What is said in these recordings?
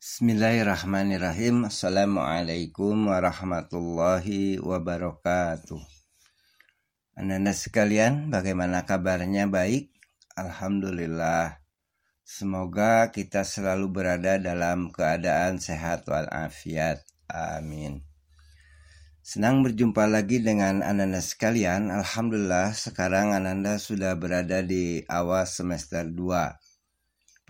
Bismillahirrahmanirrahim. Assalamualaikum warahmatullahi wabarakatuh. Anda sekalian bagaimana kabarnya? Baik? Alhamdulillah. Semoga kita selalu berada dalam keadaan sehat walafiat. Amin. Senang berjumpa lagi dengan Ananda sekalian. Alhamdulillah sekarang Ananda sudah berada di awal semester 2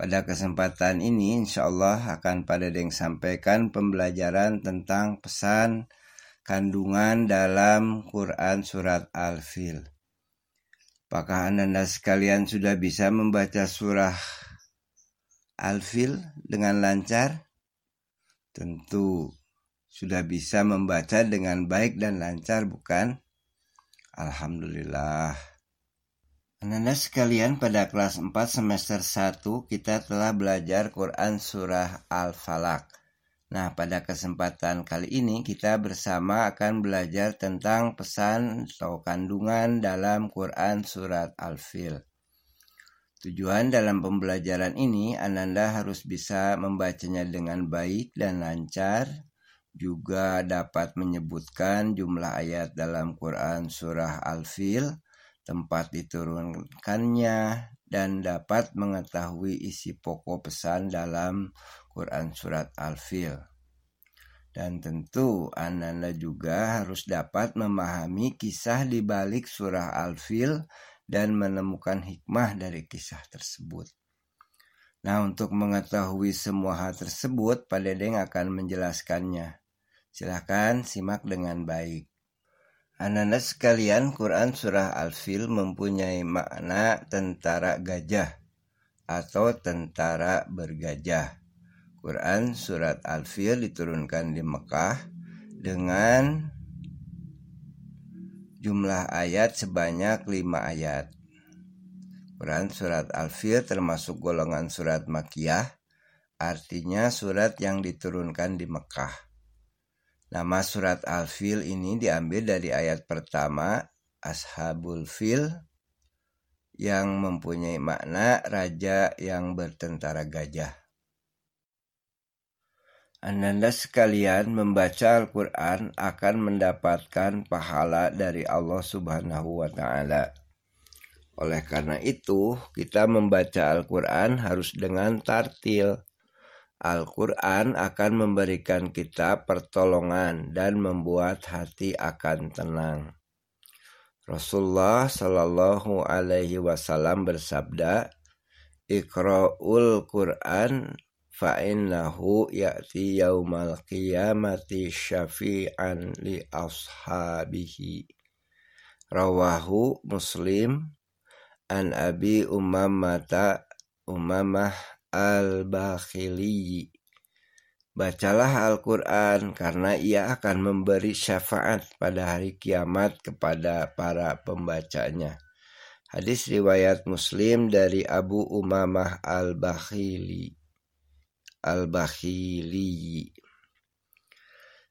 pada kesempatan ini insya Allah akan pada Deng sampaikan pembelajaran tentang pesan kandungan dalam Quran Surat Al-Fil. Apakah anda sekalian sudah bisa membaca surah Al-Fil dengan lancar? Tentu sudah bisa membaca dengan baik dan lancar bukan? Alhamdulillah. Anda sekalian pada kelas 4 semester 1 kita telah belajar Quran Surah Al-Falaq. Nah pada kesempatan kali ini kita bersama akan belajar tentang pesan atau kandungan dalam Quran Surat Al-Fil. Tujuan dalam pembelajaran ini Ananda harus bisa membacanya dengan baik dan lancar, juga dapat menyebutkan jumlah ayat dalam Quran Surah Al-Fil, tempat diturunkannya, dan dapat mengetahui isi pokok pesan dalam Quran Surat Al-Fil. Dan tentu Ananda juga harus dapat memahami kisah di balik surah Al-Fil dan menemukan hikmah dari kisah tersebut. Nah untuk mengetahui semua hal tersebut, Pak Dedeng akan menjelaskannya. Silahkan simak dengan baik. Ananda sekalian, Quran Surah Al-Fil mempunyai makna tentara gajah atau tentara bergajah. Quran Surat Al-Fil diturunkan di Mekah dengan jumlah ayat sebanyak 5 ayat. Quran Surat Al-Fil termasuk golongan surat Makiyah, artinya surat yang diturunkan di Mekah. Nama surat Al-Fil ini diambil dari ayat pertama Ashabul Fil yang mempunyai makna raja yang bertentara gajah. Ananda sekalian membaca Al-Quran akan mendapatkan pahala dari Allah Subhanahu wa Ta'ala. Oleh karena itu, kita membaca Al-Quran harus dengan tartil Al-Quran akan memberikan kita pertolongan dan membuat hati akan tenang. Rasulullah Shallallahu Alaihi Wasallam bersabda, Iqra'ul Quran fa'innahu ya'ti yaumal qiyamati syafi'an li ashabihi. Rawahu Muslim an Abi Umamata Umamah Al-Bakhili. Bacalah Al-Quran karena ia akan memberi syafaat pada hari kiamat kepada para pembacanya. Hadis riwayat Muslim dari Abu Umamah Al-Bakhili. Al-Bakhili.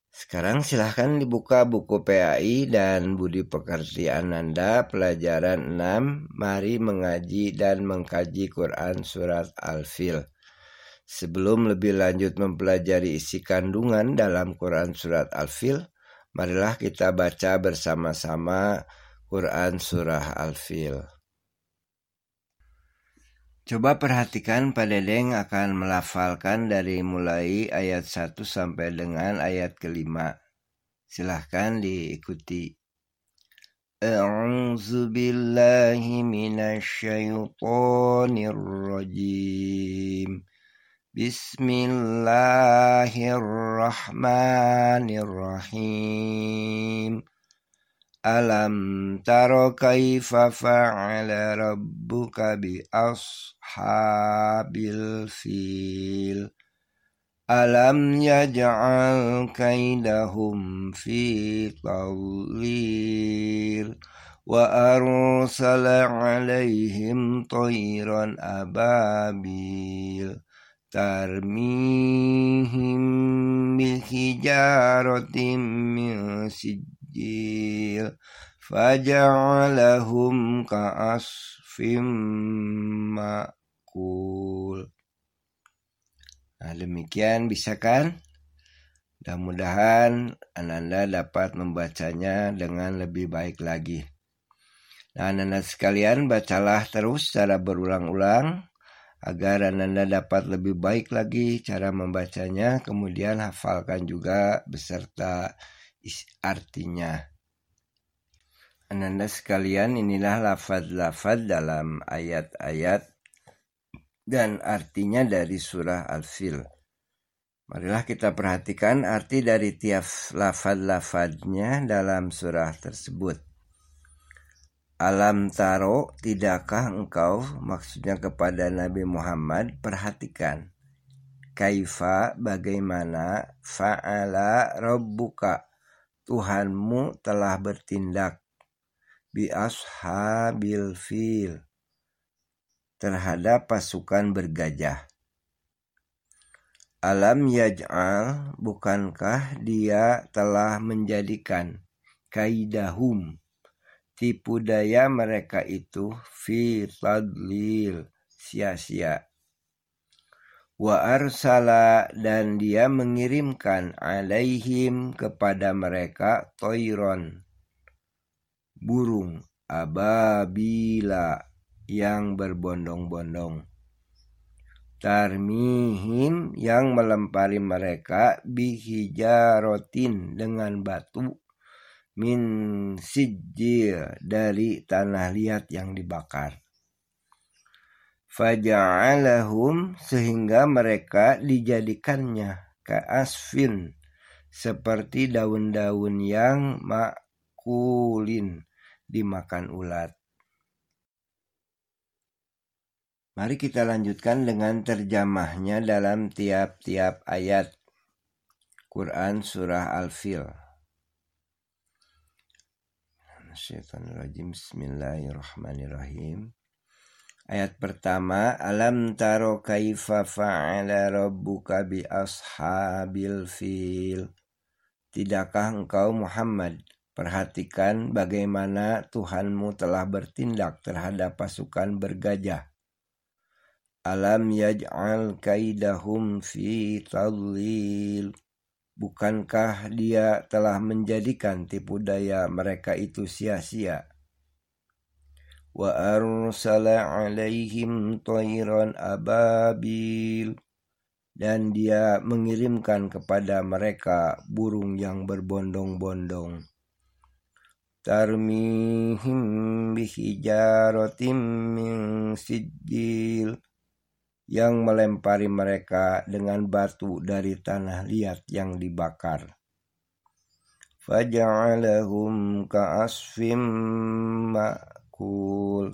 Sekarang silahkan dibuka buku PAI dan Budi Pekerti Ananda pelajaran 6 Mari mengaji dan mengkaji Quran Surat Al-Fil. Sebelum lebih lanjut mempelajari isi kandungan dalam Quran Surat Al-Fil Marilah kita baca bersama-sama Quran Surah Al-Fil Coba perhatikan Pak Dedeng akan melafalkan dari mulai ayat 1 sampai dengan ayat kelima. Silahkan diikuti. Rajim. Bismillahirrahmanirrahim. Alam taro kaifa fa'ala rabbuka bi ashabil fil? Alam yaj'al kaidahum fi tawlir Wa arsala alaihim tayran ababil? Tarmihim bihijaratim min sijil السجيل فجعلهم كعصف مأكول Nah, demikian bisa kan? Mudah-mudahan Ananda dapat membacanya dengan lebih baik lagi. Nah, Ananda sekalian bacalah terus secara berulang-ulang agar Ananda dapat lebih baik lagi cara membacanya, kemudian hafalkan juga beserta artinya. Ananda sekalian, inilah lafad-lafad dalam ayat-ayat dan artinya dari surah Al-Fil. Marilah kita perhatikan arti dari tiap lafad-lafadnya dalam surah tersebut. Alam taro, tidakkah engkau maksudnya kepada Nabi Muhammad perhatikan kaifa bagaimana fa'ala rabbuka Tuhanmu telah bertindak bi ashabil fil terhadap pasukan bergajah. Alam yaj'al bukankah dia telah menjadikan kaidahum tipu daya mereka itu fi tadlil sia-sia wa arsala dan dia mengirimkan alaihim kepada mereka toiron burung ababila yang berbondong-bondong tarmihim yang melempari mereka bihijarotin dengan batu min sijil dari tanah liat yang dibakar. Faja'alahum sehingga mereka dijadikannya ke asfin seperti daun-daun yang makulin dimakan ulat. Mari kita lanjutkan dengan terjemahnya dalam tiap-tiap ayat Quran Surah Al-Fil. Bismillahirrahmanirrahim Ayat pertama Alam taro kaifa fa'ala rabbuka bi ashabil fil? Tidakkah engkau Muhammad perhatikan bagaimana Tuhanmu telah bertindak terhadap pasukan bergajah? Alam yaj'al kaidahum fi tadlil. Bukankah dia telah menjadikan tipu daya mereka itu sia-sia? Arsala alaihim tayran ababil dan dia mengirimkan kepada mereka burung yang berbondong-bondong. Tarmihim bihijaratim min sijil yang melempari mereka dengan batu dari tanah liat yang dibakar. Faja'alahum ka'asfim ma'kul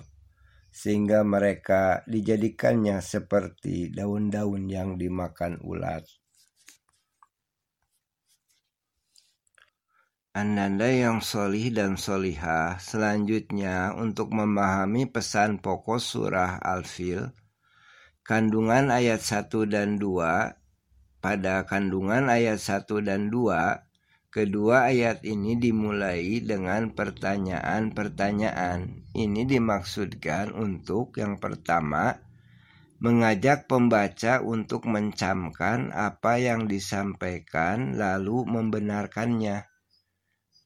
sehingga mereka dijadikannya seperti daun-daun yang dimakan ulat. Ananda yang solih dan solihah selanjutnya untuk memahami pesan pokok surah Al-Fil kandungan ayat 1 dan 2 pada kandungan ayat 1 dan 2 kedua ayat ini dimulai dengan pertanyaan-pertanyaan. Ini dimaksudkan untuk yang pertama mengajak pembaca untuk mencamkan apa yang disampaikan lalu membenarkannya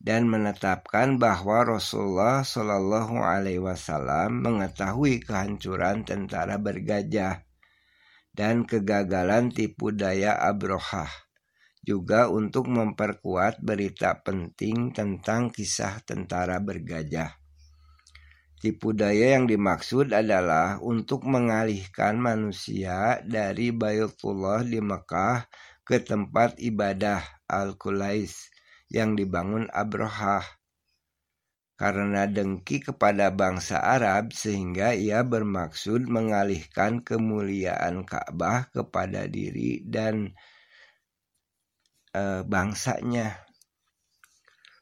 dan menetapkan bahwa Rasulullah Shallallahu Alaihi Wasallam mengetahui kehancuran tentara bergajah dan kegagalan tipu daya Abrohah, juga untuk memperkuat berita penting tentang kisah tentara bergajah. Tipu daya yang dimaksud adalah untuk mengalihkan manusia dari Baytullah di Mekah ke tempat ibadah Al-Qulais yang dibangun Abrohah karena dengki kepada bangsa Arab sehingga ia bermaksud mengalihkan kemuliaan Ka'bah kepada diri dan e, bangsanya.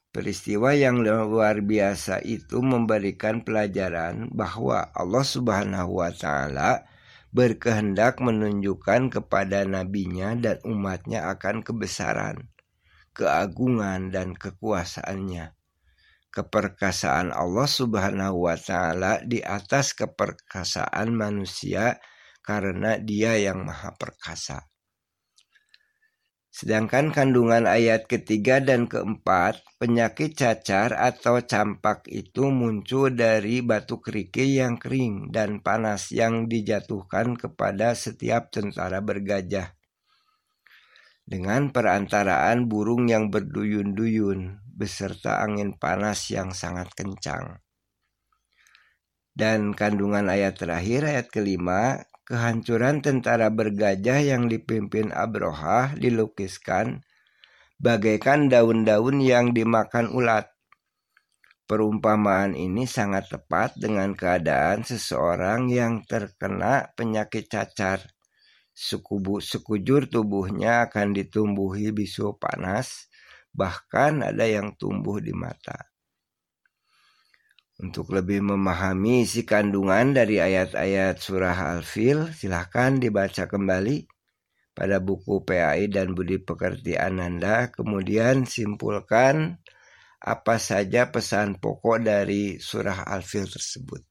Peristiwa yang luar biasa itu memberikan pelajaran bahwa Allah Subhanahu wa taala berkehendak menunjukkan kepada nabinya dan umatnya akan kebesaran, keagungan dan kekuasaannya keperkasaan Allah Subhanahu wa taala di atas keperkasaan manusia karena Dia yang Maha Perkasa. Sedangkan kandungan ayat ketiga dan keempat, penyakit cacar atau campak itu muncul dari batu kerikil yang kering dan panas yang dijatuhkan kepada setiap tentara bergajah. Dengan perantaraan burung yang berduyun-duyun beserta angin panas yang sangat kencang. Dan kandungan ayat terakhir, ayat kelima, kehancuran tentara bergajah yang dipimpin Abroha dilukiskan bagaikan daun-daun yang dimakan ulat. Perumpamaan ini sangat tepat dengan keadaan seseorang yang terkena penyakit cacar. Sekubu, sekujur tubuhnya akan ditumbuhi bisu panas, bahkan ada yang tumbuh di mata. Untuk lebih memahami isi kandungan dari ayat-ayat surah Al-Fil, silahkan dibaca kembali pada buku PAI dan Budi Pekerti Ananda, kemudian simpulkan apa saja pesan pokok dari surah Al-Fil tersebut.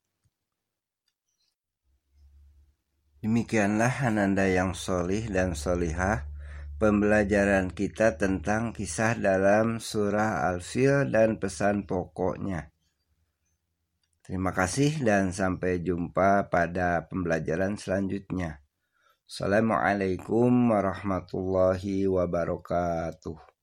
Demikianlah Ananda yang solih dan solihah pembelajaran kita tentang kisah dalam surah Al-Fil dan pesan pokoknya. Terima kasih dan sampai jumpa pada pembelajaran selanjutnya. Assalamualaikum warahmatullahi wabarakatuh.